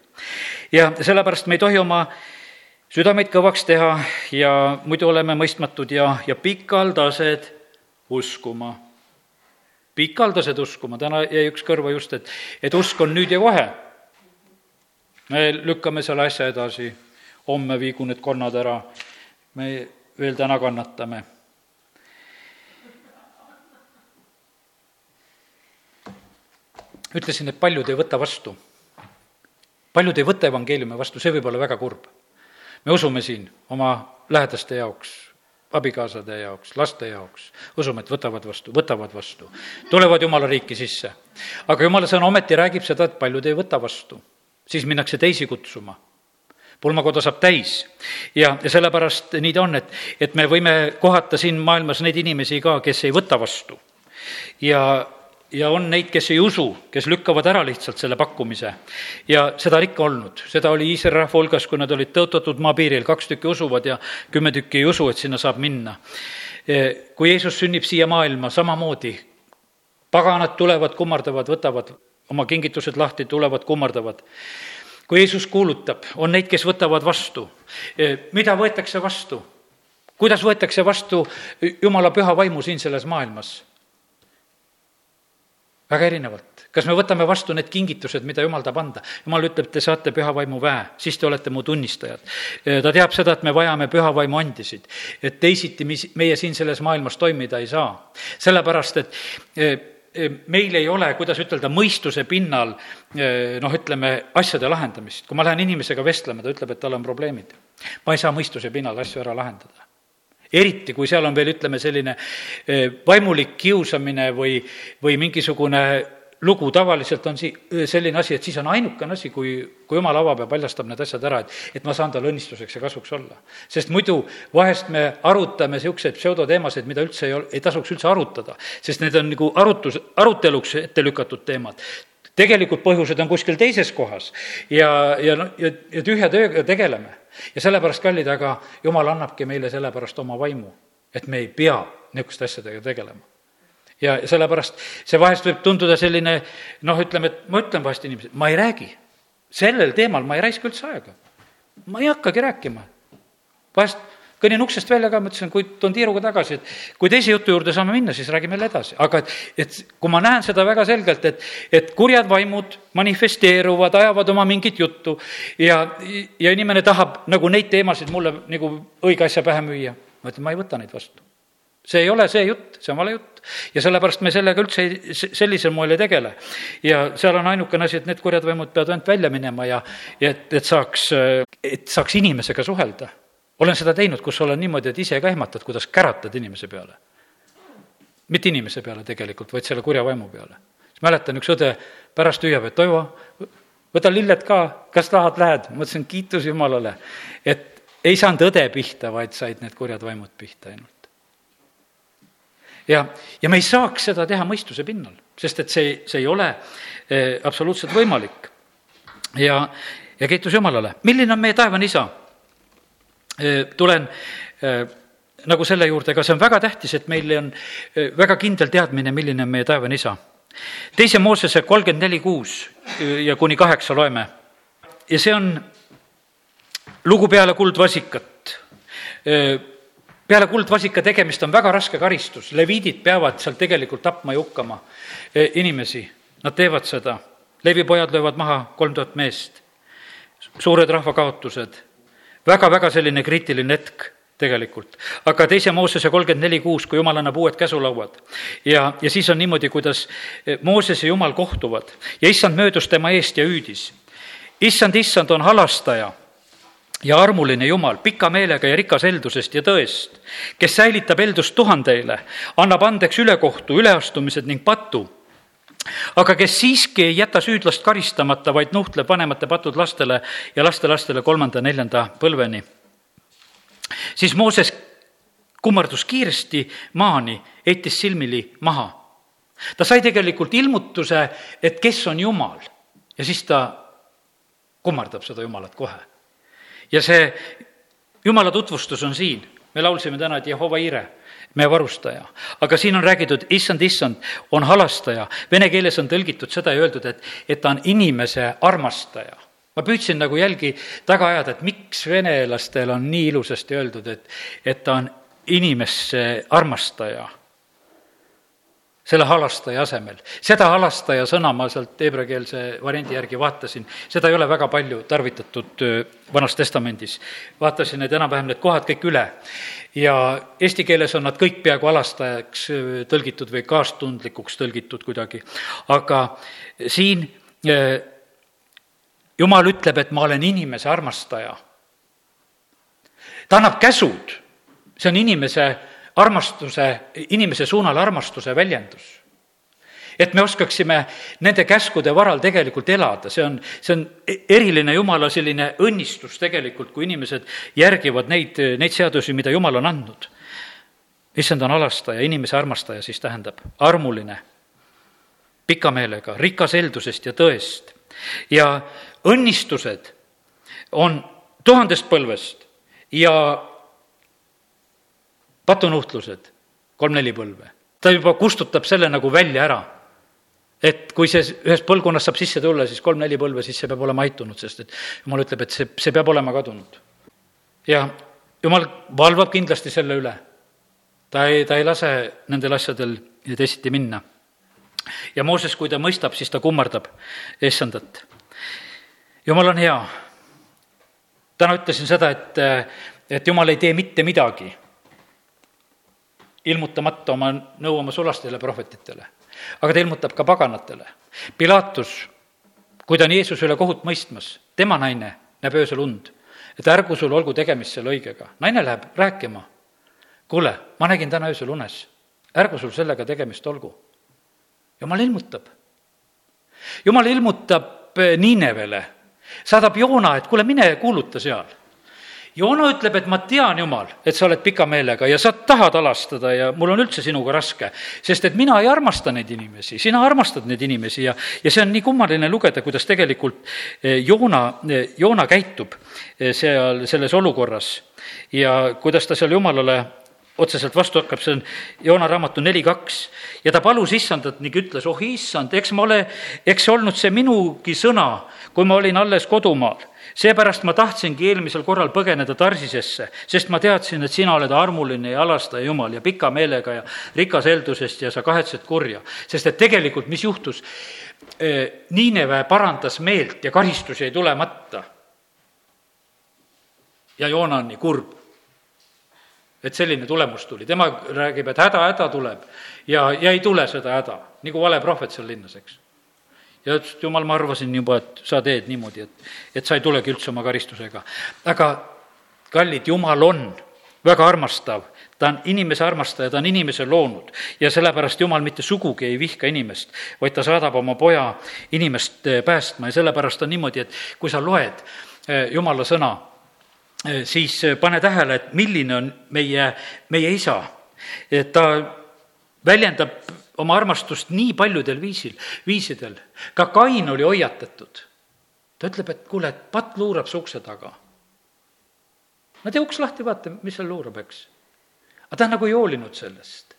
ja sellepärast me ei tohi oma südameid kõvaks teha ja muidu oleme mõistmatud ja, ja pikaldased uskuma. pikaldased uskuma, täna jäi üks kõrva just, et, et usk on nüüd ja kohe. me lükkame selle asja edasi, homme viigu need konnad ära, me veel täna kannatame ütlesin, et paljud ei võta vastu. paljud ei võta evangeeliumi vastu, see võib olla väga kurb. me usume siin oma lähedaste jaoks, abikaasade jaoks, laste jaoks, usume, et võtavad vastu, võtavad vastu, tulevad jumala riiki sisse. aga jumala sõna ometi räägib seda, et paljud ei võta vastu. siis minnakse teisi kutsuma pulmakoda saab täis ja, ja sellepärast nii ta on, et, et me võime kohata siin maailmas neid inimesi ka, kes ei võta vastu. ja ja on neid, kes ei usu, kes lükkavad ära lihtsalt selle pakkumise. ja seda on ikka olnud, seda oli Iisraeli rahva hulgas, kui nad olid tõotatud maapiiril, kaks tükki usuvad ja kümme tükki ei usu, et sinna saab minna. kui Jeesus sünnib siia maailma, samamoodi paganad tulevad, kummardavad, võtavad oma kingitused lahti, tulevad, kummardavad. kui Jeesus kuulutab, on neid, kes võtavad vastu. mida võetakse vastu? kuidas võetakse vastu Jumala püha vaimu siin selles maailmas? Väga erinevalt. kas me võtame vastu need kingitused, mida jumal tahab anda? jumal ütleb, te saate püha vaimu väe, siis te olete mu tunnistajad. ta teab seda, et me vajame püha vaimu andisid, et teisiti mis meie siin selles maailmas toimida ei saa. sellepärast, et e, e, meil ei ole, kuidas ütelda, mõistuse pinnal noh, ütleme, asjade lahendamist. kui ma lähen inimesega vestlema, ta ütleb, et tal on probleemid. ma ei saa mõistuse pinnal asju ära lahendada eriti, kui seal on veel, ütleme, selline eh, vaimulik kiusamine või, või mingisugune lugu. Tavaliselt on si-, selline asi, et siis on ainukene asi, kui, kui jumal avab ja paljastab need asjad ära, et, et ma saan talle õnnistuseks ja kasuks olla. sest muidu vahest me arutame niisuguseid pseudoteemasid, mida üldse ei ol-, ei tasuks üldse arutada, sest need on nagu arutus, aruteluks ette lükatud teemad. Tegelikult põhjused on kuskil teises kohas ja, ja noh, ja, ja tühja tööga tegeleme ja sellepärast, kallid, aga jumal annabki meile sellepärast oma vaimu, et me ei pea niisuguste asjadega tegelema. ja sellepärast see vahest võib tunduda selline noh, ütleme, et ma ütlen vahest inimesele, ma ei räägi. sellel teemal ma ei raiska üldse aega. ma ei hakkagi rääkima. vahest kõnnin uksest välja ka, mõtlesin, kui toon tiiruga tagasi, et kui teise jutu juurde saame minna, siis räägime jälle edasi. aga et, et kui ma näen seda väga selgelt, et, et kurjad vaimud manifesteeruvad, ajavad oma mingit juttu ja, ja inimene tahab nagu neid teemasid mulle nagu õige asja pähe müüa, ma ütlen, ma ei võta neid vastu see ei ole see jutt, see on vale jutt. ja sellepärast me sellega üldse ei, sellisel moel ei tegele. ja seal on ainukene asi, et need kurjad vaimud peavad ainult välja minema ja, ja et, et saaks, et saaks inimesega suhelda olen seda teinud, kus olen niimoodi, et ise ka ehmatad, kuidas käratad inimese peale. mitte inimese peale tegelikult, vaid selle kurja vaimu peale. siis mäletan, üks õde pärast hüüab, et Toivo, võta lilled ka, kas tahad, lähed? ma ütlesin, kiitus Jumalale, et ei saanud õde pihta, vaid said need kurjad vaimud pihta ainult. ja, ja me ei saaks seda teha mõistuse pinnal, sest et see, see ei ole eh, absoluutselt võimalik. ja, ja kiitus Jumalale. milline on meie taevane isa? Tulen nagu selle juurde, aga see on väga tähtis, et meil on väga kindel teadmine, milline on meie taevane isa. teise Moosese kolmkümmend neli kuus ja kuni kaheksa loeme. ja see on lugu peale kuldvasikat. peale kuldvasika tegemist on väga raske karistus, leviidid peavad seal tegelikult tapma ja hukkama inimesi, nad teevad seda. levipojad löövad maha kolm tuhat meest, suured rahvakaotused, väga-väga selline kriitiline hetk tegelikult. aga teise Moosese kolmkümmend neli kuus, kui jumal annab uued käsulauad ja, ja siis on niimoodi, kuidas Mooses ja Jumal kohtuvad ja issand möödus tema eest ja hüüdis. issand, issand on halastaja ja armuline Jumal, pika meelega ja rikas heldusest ja tõest, kes säilitab heldust tuhandeile, annab andeks ülekohtu, üleastumised ning patu aga kes siiski ei jäta süüdlast karistamata, vaid nuhtleb vanemate patud lastele ja lastelastele kolmanda-neljanda põlveni siis Mooses kummardus kiiresti maani, heitis silmili maha. ta sai tegelikult ilmutuse, et kes on Jumal ja siis ta kummardab seda Jumalat kohe. ja see Jumala tutvustus on siin, me laulsime täna, et Jehova Ire, meie varustaja. aga siin on räägitud, issand, issand, on halastaja. Vene keeles on tõlgitud seda ja öeldud, et, et ta on inimese armastaja ma püüdsin nagu jälgi taga ajada, et miks venelastel on nii ilusasti öeldud, et, et ta on inimesse armastaja, selle halastaja asemel. seda halastaja sõna ma sealt heebreakeelse variandi järgi vaatasin, seda ei ole väga palju tarvitatud Vanas Testamendis. vaatasin need enam-vähem need kohad kõik üle ja eesti keeles on nad kõik peaaegu halastajaks tõlgitud või kaastundlikuks tõlgitud kuidagi, aga siin jumal ütleb, et ma olen inimese armastaja. ta annab käsud, see on inimese armastuse, inimese suunal armastuse väljendus. et me oskaksime nende käskude varal tegelikult elada, see on, see on eriline jumala selline õnnistus tegelikult, kui inimesed järgivad neid, neid seadusi, mida jumal on andnud. issand on alastaja, inimese armastaja siis tähendab, armuline, pika meelega, rikas heldusest ja tõest ja õnnistused on tuhandest põlvest ja patunuhtlused kolm-neli põlve. ta juba kustutab selle nagu välja ära. et kui see ühest põlvkonnast saab sisse tulla, siis kolm-neli põlve, siis see peab olema aitunud, sest et jumal ütleb, et see, see peab olema kadunud. ja jumal valvab kindlasti selle üle. ta ei, ta ei lase nendel asjadel teisiti minna. ja Mooses, kui ta mõistab, siis ta kummardab issandat jumal on hea. täna ütlesin seda, et, et jumal ei tee mitte midagi, ilmutamata oma nõu oma sulastele prohvetitele. aga ta ilmutab ka paganatele. Pilatus, kui ta on Jeesuse üle kohut mõistmas, tema naine näeb öösel und, et ärgu sul olgu tegemist selle õigega. naine läheb rääkima, kuule, ma nägin täna öösel unes, ärgu sul sellega tegemist olgu. jumal ilmutab. jumal ilmutab Niinevele saadab Joona, et kuule, mine kuuluta seal. Joona ütleb, et ma tean, Jumal, et sa oled pika meelega ja sa tahad alastada ja mul on üldse sinuga raske, sest et mina ei armasta neid inimesi, sina armastad neid inimesi ja, ja see on nii kummaline lugeda, kuidas tegelikult eh, Joona, eh, Joona käitub eh, seal selles olukorras ja kuidas ta seal Jumalale otseselt vastu hakkab, see on Joona raamatu neli kaks. ja ta palus issandat ning ütles, oh issand, eks ma ole, eks see olnud see minugi sõna, kui ma olin alles kodumaal. Seepärast ma tahtsingi eelmisel korral põgeneda Tarsisesse, sest ma teadsin, et sina oled armuline ja alastaja Jumal ja pika meelega ja rikas heldusest ja sa kahetsed kurja. sest et tegelikult, mis juhtus? Niineve parandas meelt ja karistusi jäi tulemata. ja Joona on nii kurb et selline tulemus tuli, tema räägib, et häda, häda tuleb ja, ja ei tule seda häda, nagu vale prohvet seal linnas, eks. Ja ütles, et jumal, ma arvasin juba, et sa teed niimoodi, et, et sa ei tulegi üldse oma karistusega. aga kallid, jumal on väga armastav, ta on inimese armastaja, ta on inimese loonud ja sellepärast Jumal mitte sugugi ei vihka inimest, vaid ta saadab oma poja inimest eh, päästma ja sellepärast on niimoodi, et kui sa loed eh, Jumala sõna, eh, siis pane tähele, et milline on meie, meie isa. ta väljendab oma armastust nii paljudel viisil, viisidel. ka Kain oli hoiatatud. ta ütleb, et kuule, et patt luurab su ukse taga no tee uks lahti, vaata, mis seal luurab, eks. aga ta nagu ei hoolinud sellest.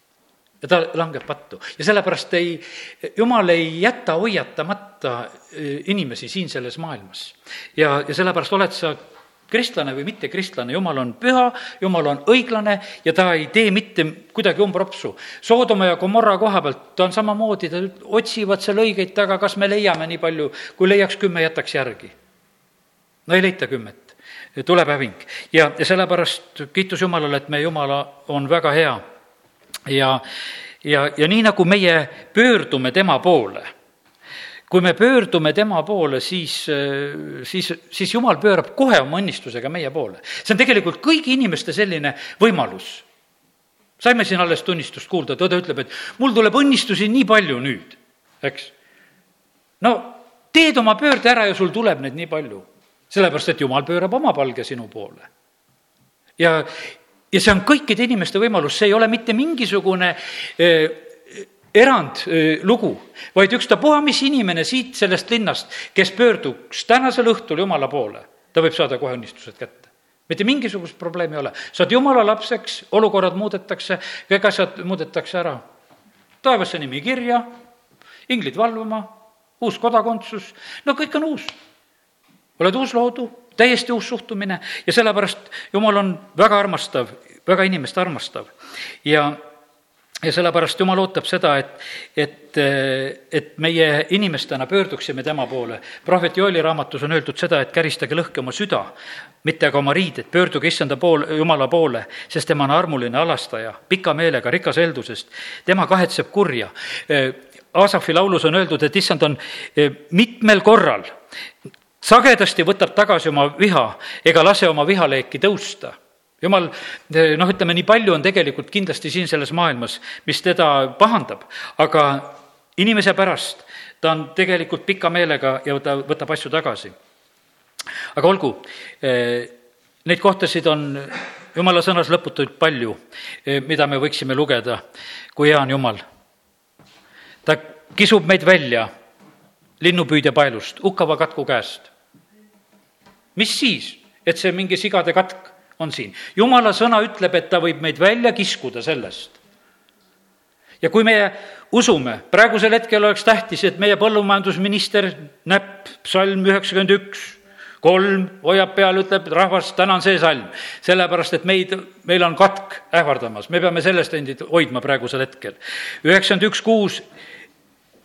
ja ta langeb pattu ja sellepärast ei, jumal ei jäta hoiatamata e, inimesi siin selles maailmas. ja, ja sellepärast oled sa kristlane või mittekristlane, jumal on püha, jumal on õiglane ja ta ei tee mitte kuidagi umbropsu. Soodoma ja Gomorra koha pealt ta on samamoodi, ta otsivad seal õigeid taga, kas me leiame nii palju, kui leiaks kümme, jätaks järgi. no ei leita kümmet tuleb häving. ja, ja sellepärast kiitus Jumalale, et meie Jumala on väga hea. ja, ja, ja nii, nagu meie pöördume tema poole, kui me pöördume tema poole, siis, siis, siis Jumal pöörab kohe oma õnnistusega meie poole. see on tegelikult kõigi inimeste selline võimalus. saime siin alles tunnistust kuulda, et õde ütleb, et mul tuleb õnnistusi nii palju nüüd, eks. no teed oma pöörde ära ja sul tuleb neid nii palju sellepärast, et jumal pöörab oma palge sinu poole. ja, ja see on kõikide inimeste võimalus, see ei ole mitte mingisugune eh, erandlugu, vaid ükstapuha, mis inimene siit sellest linnast, kes pöörduks tänasel õhtul Jumala poole, ta võib saada kohe õnnistused kätte. mitte mingisugust probleemi ei ole, saad Jumala lapseks, olukorrad muudetakse, kõik asjad muudetakse ära. taevasse nimi kirja, inglid valvama, uus kodakondsus, no kõik on uus oled uus loodu, täiesti uus suhtumine ja sellepärast Jumal on väga armastav, väga inimest armastav. ja, ja sellepärast Jumal ootab seda, et, et, et meie inimestena pöörduksime tema poole. prohvet Joeli raamatus on öeldud seda, et käristage lõhki oma süda, mitte aga oma riided, pöörduge issanda pool, Jumala poole, sest tema on armuline alastaja, pika meelega, rikas heldusest, tema kahetseb kurja. Aasafi laulus on öeldud, et issand on mitmel korral sagedasti võtab tagasi oma viha ega lase oma vihaleeki tõusta. Jumal, noh, ütleme nii palju on tegelikult kindlasti siin selles maailmas, mis teda pahandab, aga inimese pärast ta on tegelikult pika meelega ja ta võtab asju tagasi. aga olgu, eh, neid kohtasid on jumala sõnas lõputult palju, eh, mida me võiksime lugeda, kui hea on Jumal. ta kisub meid välja linnupüüdja paelust, hukkava katku käest mis siis, et see mingi sigade katk on siin. jumala sõna ütleb, et ta võib meid välja kiskuda sellest. ja kui meie usume, praegusel hetkel oleks tähtis, et meie põllumajandusminister näpp, psalm üheksakümmend üks, kolm hoiab peal, ütleb, rahvas, täna on see salm. sellepärast, et meid, meil on katk ähvardamas, me peame sellest endid hoidma praegusel hetkel. üheksakümmend üks, kuus,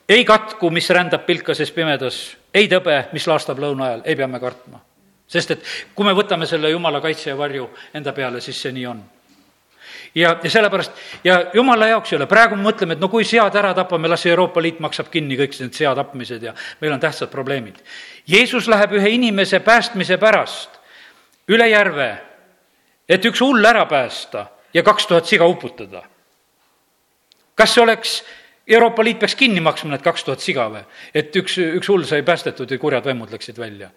ei katku, mis rändab pilkases pimedas, ei tõbe, mis laastab lõuna ajal, ei pea me kartma sest et kui me võtame selle jumala kaitse ja varju enda peale, siis see nii on ja, ja sellepärast ja jumala jaoks ei ole, praegu me mõtleme, et no kui sead ära tapame, las Euroopa Liit maksab kinni kõik need sea tapmised ja meil on tähtsad probleemid. Jeesus läheb ühe inimese päästmise pärast üle järve, et üks hull ära päästa ja kaks tuhat siga uputada. kas see oleks, Euroopa Liit peaks kinni maksma need kaks tuhat siga või? et üks, üks hull sai päästetud ja kurjad vaimud läksid välja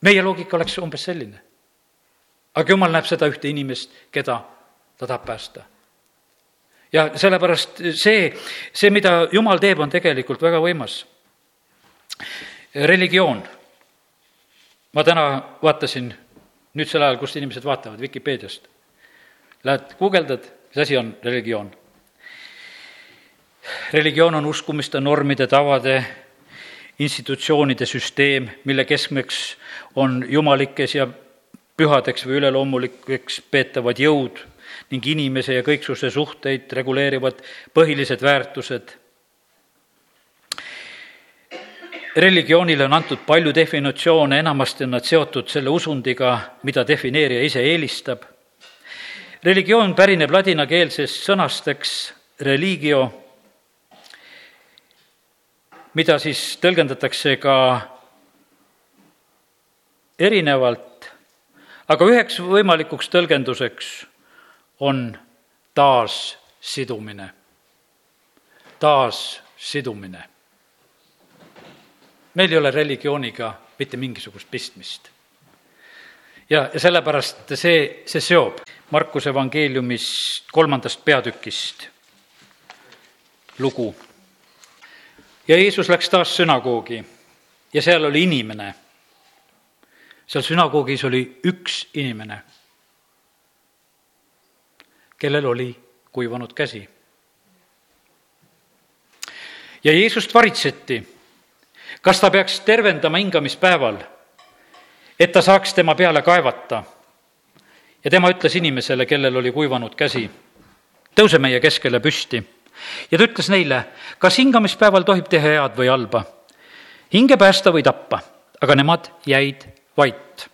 meie loogika oleks umbes selline. aga jumal näeb seda ühte inimest, keda ta tahab päästa. ja sellepärast see, see, mida jumal teeb, on tegelikult väga võimas. religioon. ma täna vaatasin, nüüd sel ajal, kust inimesed vaatavad, Vikipeediast. Lähed guugeldad, mis asi on religioon? religioon on uskumiste, normide, tavade, institutsioonide süsteem, mille keskmeks on jumalikes ja pühadeks või üleloomulikeks peetavad jõud ning inimese ja kõiksuse suhteid reguleerivad põhilised väärtused. religioonile on antud palju definitsioone, enamasti on nad seotud selle usundiga, mida defineerija ise eelistab. religioon pärineb ladinakeelsest sõnasteks religio, mida siis tõlgendatakse ka erinevalt, aga üheks võimalikuks tõlgenduseks on taassidumine, taassidumine. meil ei ole religiooniga mitte mingisugust pistmist. ja, ja sellepärast see, see seob Markuse evangeeliumist kolmandast peatükist lugu. Ja Jeesus läks taas sünagoogi ja seal oli inimene. seal sünagoogis oli üks inimene, kellel oli kuivanud käsi. ja Jeesust varitseti, kas ta peaks tervendama hingamispäeval, et ta saaks tema peale kaevata. ja tema ütles inimesele, kellel oli kuivanud käsi, tõuse meie keskele püsti ja ta ütles neile, kas hingamispäeval tohib teha head või halba, hinge päästa või tappa, aga nemad jäid vait.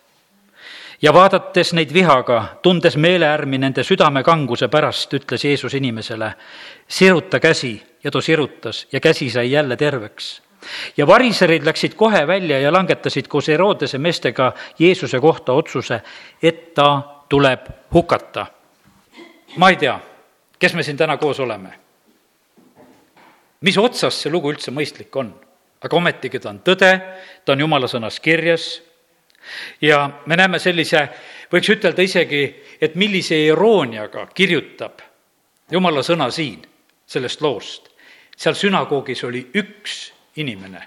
ja vaadates neid vihaga, tundes meeleärmi nende südamekanguse pärast, ütles Jeesus inimesele, siruta käsi ja too sirutas ja käsi sai jälle terveks ja variserid läksid kohe välja ja langetasid koos Herodese meestega Jeesuse kohta otsuse, et ta tuleb hukata. ma ei tea, kes me siin täna koos oleme mis otsast see lugu üldse mõistlik on. aga ometigi ta on tõde, ta on jumala sõnas kirjas ja me näeme sellise, võiks ütelda isegi, et millise irooniaga kirjutab jumala sõna siin, sellest loost. seal sünagoogis oli üks inimene.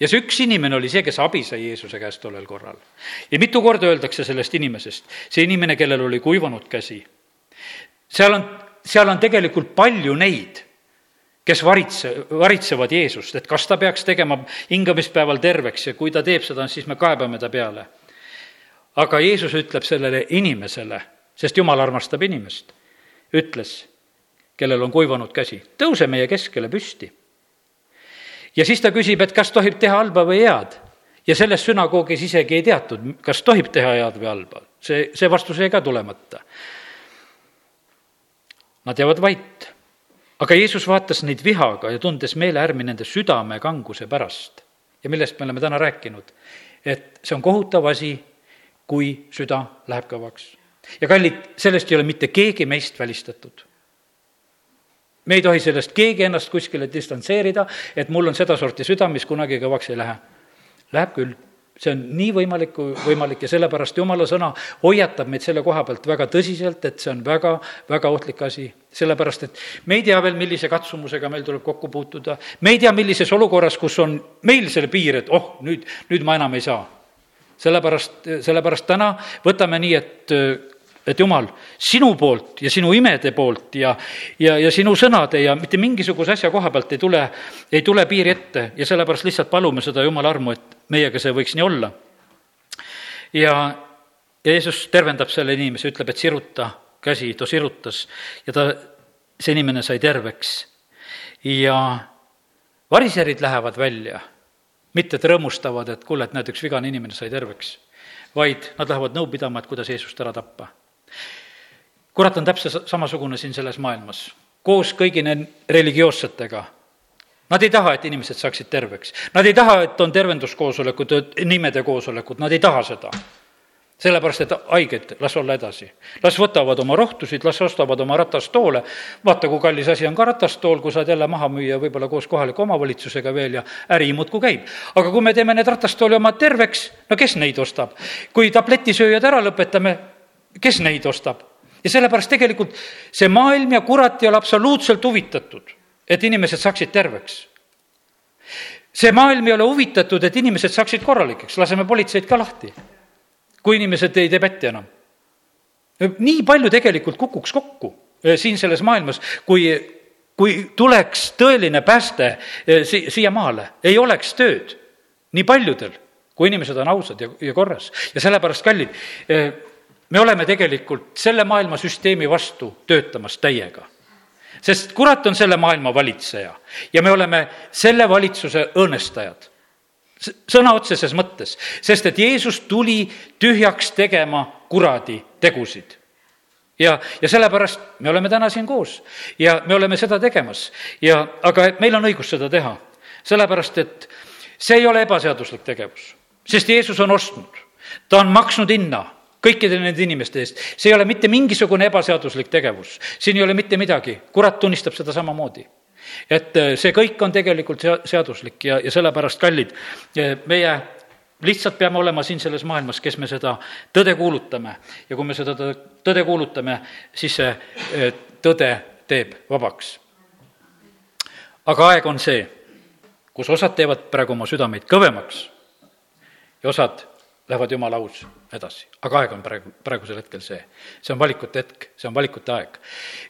ja see üks inimene oli see, kes abi sai Jeesuse käest tollel korral. ja mitu korda öeldakse sellest inimesest, see inimene, kellel oli kuivanud käsi. seal on seal on tegelikult palju neid, kes varitse, varitsevad Jeesust, et kas ta peaks tegema hingamispäeval terveks ja kui ta teeb seda, siis me kaebame ta peale. aga Jeesus ütleb sellele inimesele, sest Jumal armastab inimest, ütles, kellel on kuivanud käsi, tõuse meie keskele püsti. ja siis ta küsib, et kas tohib teha halba või head. ja selles sünagoogis isegi ei teatud, kas tohib teha head või halba. see, see vastus jäi ka tulemata Nad jäävad vait. aga Jeesus vaatas neid vihaga ja tundes meeleärmi nende südamekanguse pärast ja millest me oleme täna rääkinud, et see on kohutav asi, kui süda läheb kõvaks. ja kallid, sellest ei ole mitte keegi meist välistatud. me ei tohi sellest keegi ennast kuskile distantseerida, et mul on sedasorti süda, mis kunagi kõvaks ei lähe. Läheb küll see on nii võimalik kui võimalik ja sellepärast jumala sõna hoiatab meid selle koha pealt väga tõsiselt, et see on väga, väga ohtlik asi. sellepärast, et me ei tea veel, millise katsumusega meil tuleb kokku puutuda, me ei tea, millises olukorras, kus on meil selle piir, et oh, nüüd, nüüd ma enam ei saa. sellepärast, sellepärast täna võtame nii, et et jumal, sinu poolt ja sinu imede poolt ja, ja, ja sinu sõnade ja mitte mingisuguse asja koha pealt ei tule, ei tule piiri ette ja sellepärast lihtsalt palume seda jumala armu, et meiega see võiks nii olla. ja, ja Jeesus tervendab selle inimese, ütleb, et siruta käsi, ta sirutas ja ta, see inimene sai terveks. ja variserid lähevad välja, mitte et rõõmustavad, et kuule, et näed, üks vigane inimene sai terveks, vaid nad lähevad nõu pidama, et kuidas Jeesust ära tappa kurat on täpselt samasugune siin selles maailmas, koos kõigi religioossetega. Nad ei taha, et inimesed saaksid terveks. Nad ei taha, et on tervenduskoosolekud, nimede koosolekud, nad ei taha seda. sellepärast, et haiged, las olla edasi. las võtavad oma rohtusid, las ostavad oma ratastoole, vaata, kui kallis asi on ka ratastool, kui saad jälle maha müüa võib-olla koos kohaliku omavalitsusega veel ja äri muudkui käib. aga kui me teeme need ratastooli omad terveks, no kes neid ostab? kui tabletisööjad ära lõpetame, kes neid ostab? ja sellepärast tegelikult see maailm ja kurat ei ole absoluutselt huvitatud, et inimesed saaksid terveks. see maailm ei ole huvitatud, et inimesed saaksid korralikeks, laseme politseid ka lahti, kui inimesed ei tee pätti enam. nii palju tegelikult kukuks kokku eh, siin selles maailmas, kui, kui tuleks tõeline pääste eh, si-, siiamaale, ei oleks tööd nii paljudel, kui inimesed on ausad ja, ja korras. ja sellepärast, kallid, eh, me oleme tegelikult selle maailmasüsteemi vastu töötamas täiega. Sest kurat on selle maailma valitseja ja me oleme selle valitsuse õõnestajad sõna otseses mõttes, sest et Jeesus tuli tühjaks tegema kuradi tegusid. ja, ja sellepärast me oleme täna siin koos ja me oleme seda tegemas ja, aga meil on õigus seda teha, sellepärast et see ei ole ebaseaduslik tegevus, sest Jeesus on ostnud ta on maksnud hinna kõikide nende inimeste eest, see ei ole mitte mingisugune ebaseaduslik tegevus, siin ei ole mitte midagi, kurat tunnistab seda samamoodi. Et äh, see kõik on tegelikult sea-, seaduslik ja, ja sellepärast, kallid, äh, meie lihtsalt peame olema siin selles maailmas, kes me seda tõde kuulutame. Ja kui me seda tõde kuulutame, siis see äh, tõde teeb vabaks. aga aeg on see, kus osad teevad praegu oma südameid kõvemaks ja osad lähevad jumala aus edasi, aga aeg on praegu, praegusel hetkel see. see on valikute hetk, see on valikute aeg.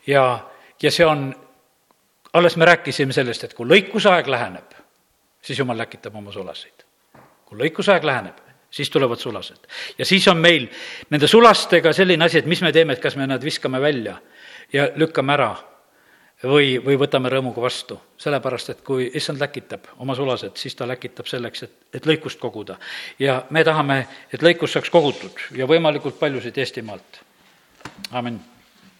ja, ja see on alles me rääkisime sellest, et kui lõikusaeg läheneb, siis jumal läkitab oma sulaseid. kui lõikusaeg läheneb, siis tulevad sulased. ja siis on meil nende sulastega selline asi, et mis me teeme, et kas me nad viskame välja ja lükkame ära või, või võtame rõõmuga vastu. sellepärast, et kui issand läkitab oma sulased, siis ta läkitab selleks, et, et lõikust koguda. ja me tahame, et lõikus saaks kogutud ja võimalikult paljusid Eestimaalt. amin